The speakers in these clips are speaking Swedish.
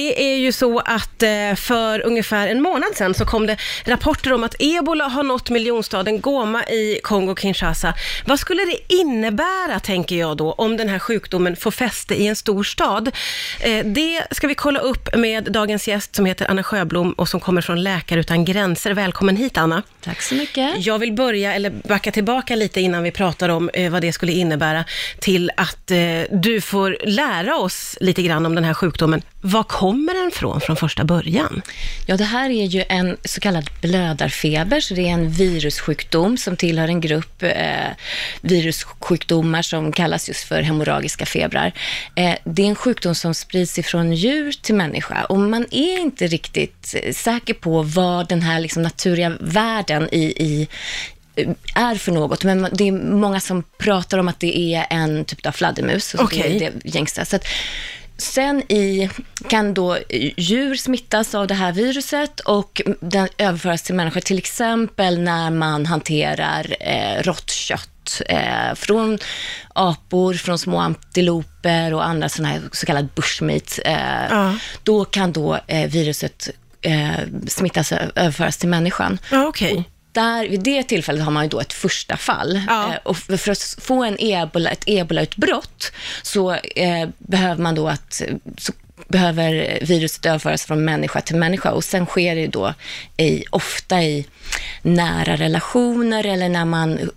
Det är ju så att eh, för ungefär en månad sedan så kom det rapporter om att ebola har nått miljonstaden Goma i Kongo-Kinshasa. Vad skulle det innebära, tänker jag då, om den här sjukdomen får fäste i en stor stad? Eh, Det ska vi kolla upp med dagens gäst som heter Anna Sjöblom och som kommer från Läkare Utan Gränser. Välkommen hit Anna. Tack så mycket. Jag vill börja, eller backa tillbaka lite innan vi pratar om eh, vad det skulle innebära, till att du får lära oss lite grann om den här sjukdomen. Var kommer den från från första början? Ja, det här är ju en så kallad blödarfeber, så det är en virussjukdom som tillhör en grupp eh, virussjukdomar som kallas just för hemorragiska febrar. Eh, det är en sjukdom som sprids ifrån djur till människa och man är inte riktigt eh, säker på vad den här liksom, naturliga världen i, i är för något, men det är många som pratar om att det är en typ av fladdermus. och Okej. Det det gängsta. Så att, Sen i, kan då djur smittas av det här viruset och den överföras till människor, till exempel när man hanterar eh, rått kött eh, från apor, från små antiloper och andra sådana här så kallade bushmeat. Eh, Ja. Då kan då eh, viruset eh, smittas, överföras till människan. Ja, okej. Där, vid det tillfället har man ju då ett första fall. Ja. Eh, och för för att få en ebola, ett ebolautbrott så eh, behöver man då att så behöver viruset överföras från människa till människa och sen sker det då i, ofta i nära relationer eller när man eh,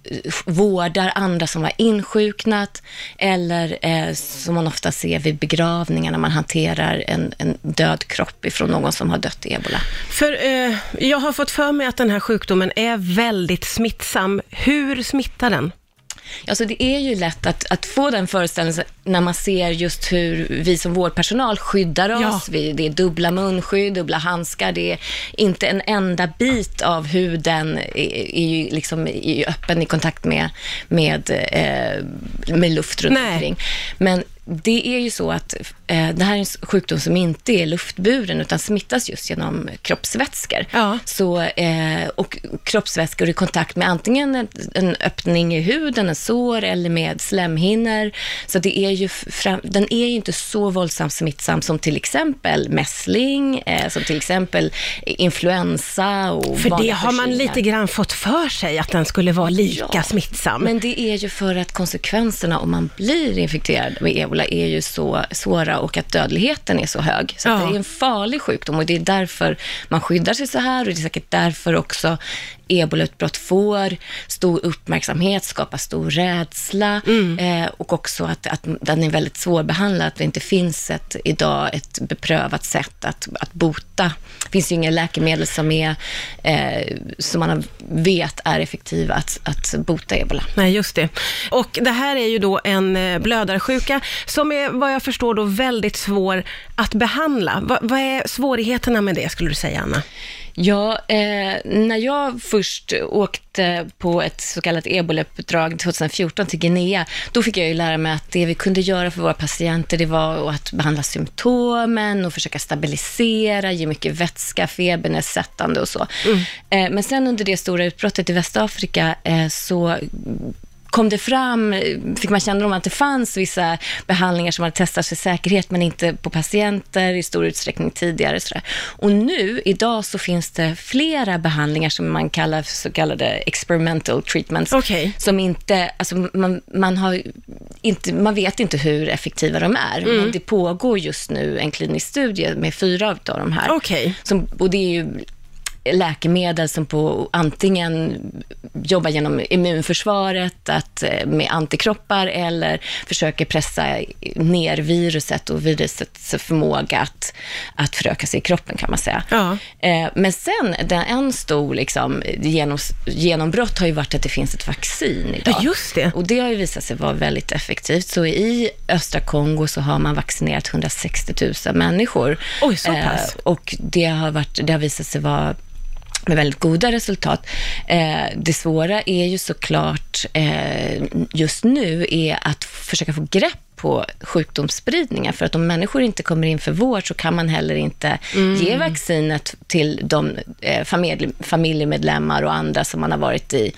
vårdar andra som har insjuknat eller eh, som man ofta ser vid begravningar när man hanterar en, en död kropp ifrån någon som har dött i ebola. För eh, jag har fått för mig att den här sjukdomen är väldigt smittsam. Hur smittar den? Alltså det är ju lätt att, att få den föreställningen när man ser just hur vi som vårdpersonal skyddar oss. Ja. Vi, det är dubbla munskydd, dubbla handskar. Det är inte en enda bit av huden är, är ju liksom är öppen i kontakt med, med, eh, med luft runt Nej. omkring. Men det är ju så att eh, det här är en sjukdom som inte är luftburen utan smittas just genom kroppsvätskor. Ja. Så, eh, och kroppsvätskor i kontakt med antingen en, en öppning i huden, en sår eller med slemhinnor. Så det är ju fram, den är ju inte så våldsamt smittsam som till exempel mässling, eh, som till exempel influensa och För det har man lite grann fått för sig, att den skulle vara lika Ja, smittsam. Men det är ju för att konsekvenserna om man blir infekterad med ebola är ju så svåra och att dödligheten är så hög. Så Ja. det är en farlig sjukdom och det är därför man skyddar sig så här och det är säkert därför också ebolautbrott får stor uppmärksamhet, skapar stor rädsla eh, och också att, att den är väldigt svårbehandlad, att det inte finns ett, idag ett beprövat sätt att, att bota. Det finns ju inga läkemedel som, är, eh, som man vet är effektiva att, att bota ebola. Nej, just det. Och det här är ju då en eh, blödarsjuka som är, vad jag förstår, då väldigt svår att behandla. Va, vad är svårigheterna med det, skulle du säga, Anna? Ja, eh, när jag först åkte på ett så kallat ebolauppdrag 2014 till Guinea, då fick jag ju lära mig att det vi kunde göra för våra patienter, det var att behandla symptomen och försöka stabilisera, ge mycket vätska, febernedsättande och så. Eh, men sen under det stora utbrottet i Västafrika eh, så kom det fram, fick man kännedom om att det fanns vissa behandlingar som hade testats för säkerhet, men inte på patienter i stor utsträckning tidigare. Sådär. Och nu, idag, så finns det flera behandlingar som man kallar för så kallade experimental treatments, Okej. som inte, alltså man, man, har inte, man vet inte hur effektiva de är, men det pågår just nu en klinisk studie med fyra av de här. Okej. Som, och det är ju läkemedel som på antingen jobbar genom immunförsvaret att, eh, med antikroppar eller försöker pressa ner viruset och virusets förmåga att, att föröka sig i kroppen kan man säga. Ja. Eh, Men sen, den, en stor liksom, genom, genombrott har ju varit att det finns ett vaccin idag. Ja, just det. Och det har ju visat sig vara väldigt effektivt. Så i östra Kongo så har man vaccinerat 160 000 människor. Oj, så pass. Eh, och det har, varit, det har visat sig vara med väldigt goda resultat. Eh, det svåra är ju såklart eh, just nu är att försöka få grepp på sjukdomsspridningen. För att om människor inte kommer in för vård så kan man heller inte ge vaccinet till de eh, familj, familjemedlemmar och andra som man har varit i,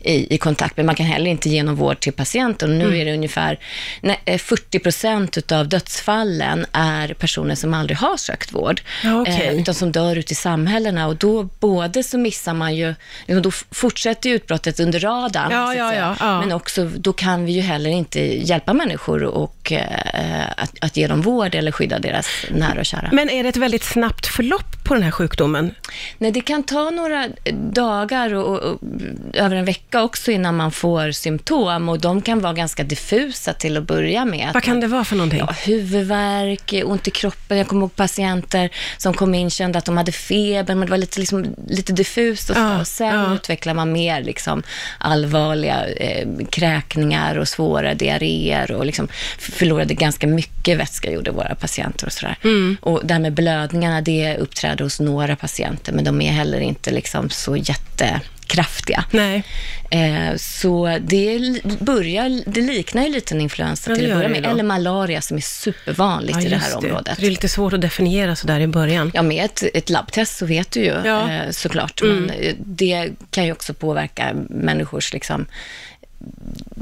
i, i kontakt med. Man kan heller inte ge någon vård till patienten. Och nu är det ungefär nej, eh, 40 procent av dödsfallen är personer som aldrig har sökt vård, Ja, okej. eh, utan som dör ute i samhällena. Och då både så missar man ju, liksom, då fortsätter utbrottet under radarn, ja, ja. men också då kan vi ju heller inte hjälpa människor och eh, att, att ge dem vård eller skydda deras nära och kära. Men är det ett väldigt snabbt förlopp på den här sjukdomen? Nej, det kan ta några dagar och, och, och över en vecka också innan man får symptom och de kan vara ganska diffusa till att börja med. Vad kan det vara för någonting? Ja, huvudvärk, ont i kroppen. Jag kommer ihåg patienter som kom in kände att de hade feber, men det var lite, liksom, lite diffust. Och, så. Ja, och sen ja. utvecklar man mer liksom, allvarliga eh, kräkningar och svåra diarréer och liksom, förlorade ganska mycket vätska, gjorde våra patienter. Och, sådär. Mm. och det här med blödningarna, det uppträder hos några patienter, men de är heller inte liksom, så jättekraftiga. Nej. Eh, så det börjar, det liknar ju lite en influensa Ja, det till att börja det med, eller malaria som är supervanligt i det här just området. Det är lite svårt att definiera så där i början. Ja, med ett, ett labbtest så vet du ju Ja. Mm. eh, såklart, men eh, det kan ju också påverka människors liksom,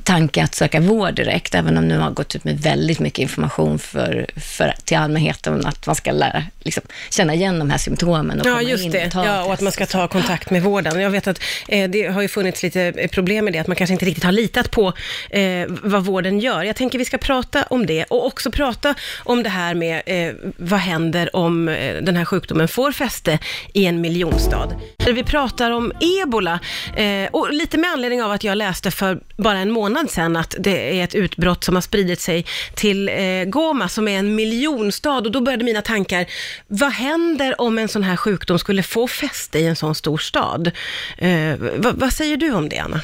tanke att söka vård direkt, även om nu har gått ut med väldigt mycket information för, för, till allmänheten, att man ska lära, liksom, känna igen de här symptomen och Ja, komma just in det. och ta Ja, och att man ska ta kontakt med vården. Jag vet att eh, det har ju funnits lite eh, problem med det, att man kanske inte riktigt har litat på eh, vad vården gör. Jag tänker vi ska prata om det och också prata om det här med eh, vad händer om eh, den här sjukdomen får fäste i en miljonstad. Vi pratar om ebola eh, och lite med anledning av att jag läste för bara en månad sedan att det är ett utbrott som har spridit sig till eh, Goma som är en miljonstad och då började mina tankar, vad händer om en sån här sjukdom skulle få fäste i en sån stor stad? Eh, vad, vad säger du om det, Anna?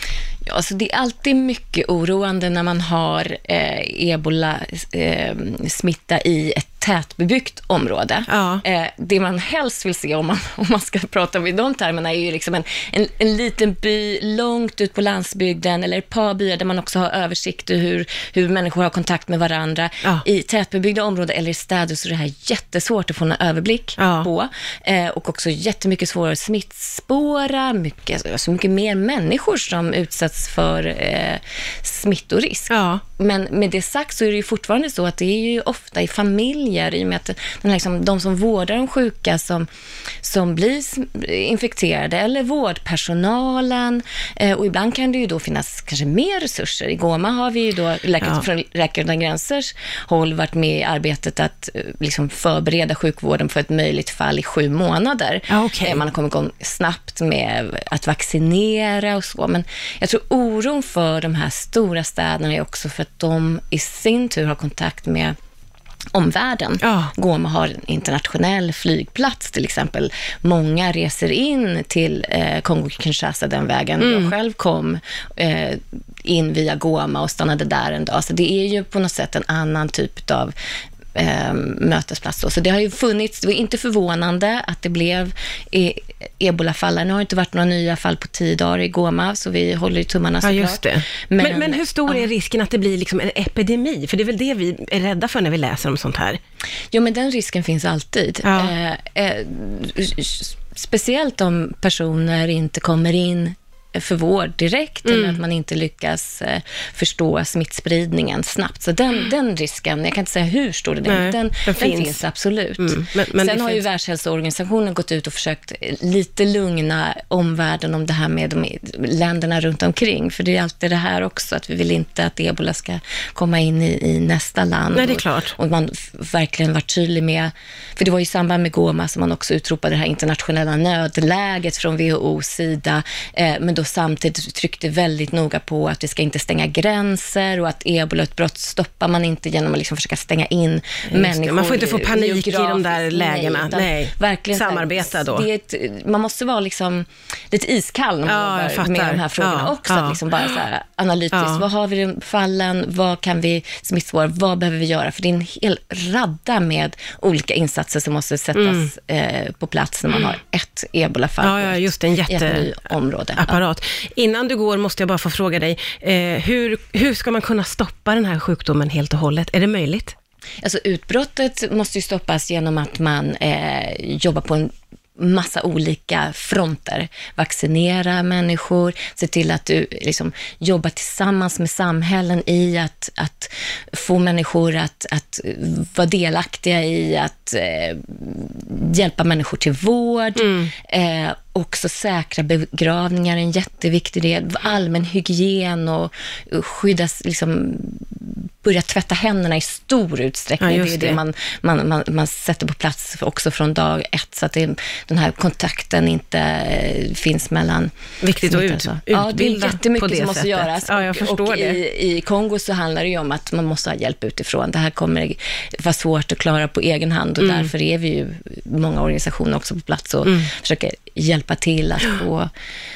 Ja, alltså det är alltid mycket oroande när man har eh, ebola-smitta eh, i ett tätbebyggt område. Ja. Eh, det man helst vill se, om man, om man ska prata i de termerna, är ju liksom en, en, en liten by långt ut på landsbygden, eller ett par byar där man också har översikt över hur, hur människor har kontakt med varandra. Ja. I tätbebyggda områden eller i städer så är det här jättesvårt att få en överblick Ja. på. Eh, och också jättemycket svårare att smittspåra, mycket, alltså mycket mer människor som utsätts för eh, smittorisk. Ja. Men med det sagt så är det ju fortfarande så att det är ju ofta i familjer, i och med att den liksom, de som vårdar de sjuka som, som blir infekterade, eller vårdpersonalen. Eh, och ibland kan det ju då finnas kanske mer resurser. I Goma har vi ju då, Läkare Ja. från Läkare utan gränsers håll, varit med i arbetet att eh, liksom, förbereda sjukvården för ett möjligt fall i sju månader. Ja, okej. Eh, Man har kommit igång snabbt med att vaccinera och så, men jag tror oron för de här stora städerna är också för att de i sin tur har kontakt med omvärlden. Ja. Goma har en internationell flygplats till exempel. Många reser in till eh, Kongo-Kinshasa den vägen. Mm. Jag själv kom eh, in via Goma och stannade där en dag. Så det är ju på något sätt en annan typ av eh, mötesplats. då. Så det har ju funnits, det var inte förvånande att det blev e ebolafall. Nu har det inte varit några nya fall på tio dagar i Goma, så vi håller ju tummarna Ja, såklart. just det. Men, men, hur stor är risken att det blir liksom en epidemi? För det är väl det vi är rädda för när vi läser om sånt här. Jo, men den risken finns alltid. Ja. Eh, eh, speciellt om personer inte kommer in för vård direkt eller att man inte lyckas eh, förstå smittspridningen snabbt. Så den, den risken, jag kan inte säga hur stor den är, den, den finns. finns. absolut. Mm, men- men Sen har ju finns- Världshälsoorganisationen gått ut och försökt eh, lite lugna omvärlden om det här med de länderna runt omkring. För det är alltid det här också, att vi vill inte att ebola ska komma in i, i nästa land. Nej, det är Och- klart. och man f- verkligen varit tydlig med, för det var ju i samband med Goma som man också utropade det här internationella nödläget från WHOs sida, eh, men då samtidigt tryckte väldigt noga på att vi ska inte stänga gränser och att ebolautbrott stoppar man inte genom att liksom försöka stänga in det. människor. Man får inte få panik i de där lägena. utan Nej. Verkligen Samarbeta då. Det är ett, man måste vara liksom lite iskall när man Ja, jobbar med de här frågorna Ja, också. ja. Att liksom bara så här, analytiskt, Ja. vad har vi i fallen, vad kan vi smittspåra, vad behöver vi göra? För det är en hel radda med olika insatser som måste sättas eh, på plats när man har ett ebolafall Mm. Ja, ja, just det, en i ett jätte- område. apparat resultat. Innan du går måste jag bara få fråga dig, eh, hur, hur ska man kunna stoppa den här sjukdomen helt och hållet? Är det möjligt? Alltså utbrottet måste ju stoppas genom att man eh, jobbar på en massa olika fronter. Vaccinera människor, se till att du liksom jobbar tillsammans med samhällen i att, att få människor att, att vara delaktiga i att eh, hjälpa människor till vård. Mm. Eh, också säkra begravningar är en jätteviktig del. Allmän hygien och skyddas, liksom, börja tvätta händerna i stor utsträckning. Ja, det är det, det. man, man, man, man sätter på plats också från dag ett, så att det, den här kontakten inte eh, finns mellan... Viktigt att ut, alltså. Ja, det är utbilda jättemycket på det som måste sättet. göras. Ja, jag Och- förstår och det. I, I Kongo så handlar det ju om att man måste ha hjälp utifrån. Det här kommer vara svårt att klara på egen hand och Mm. därför är vi ju många organisationer också på plats och Mm. försöker hjälpa till att, få,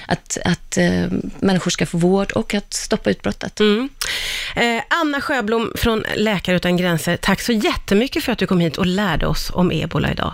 att, att eh, människor ska få vård och att stoppa utbrottet. Mm. Eh, Anna Sjöblom från Läkare Utan Gränser, tack så jättemycket för att du kom hit och lärde oss om ebola idag.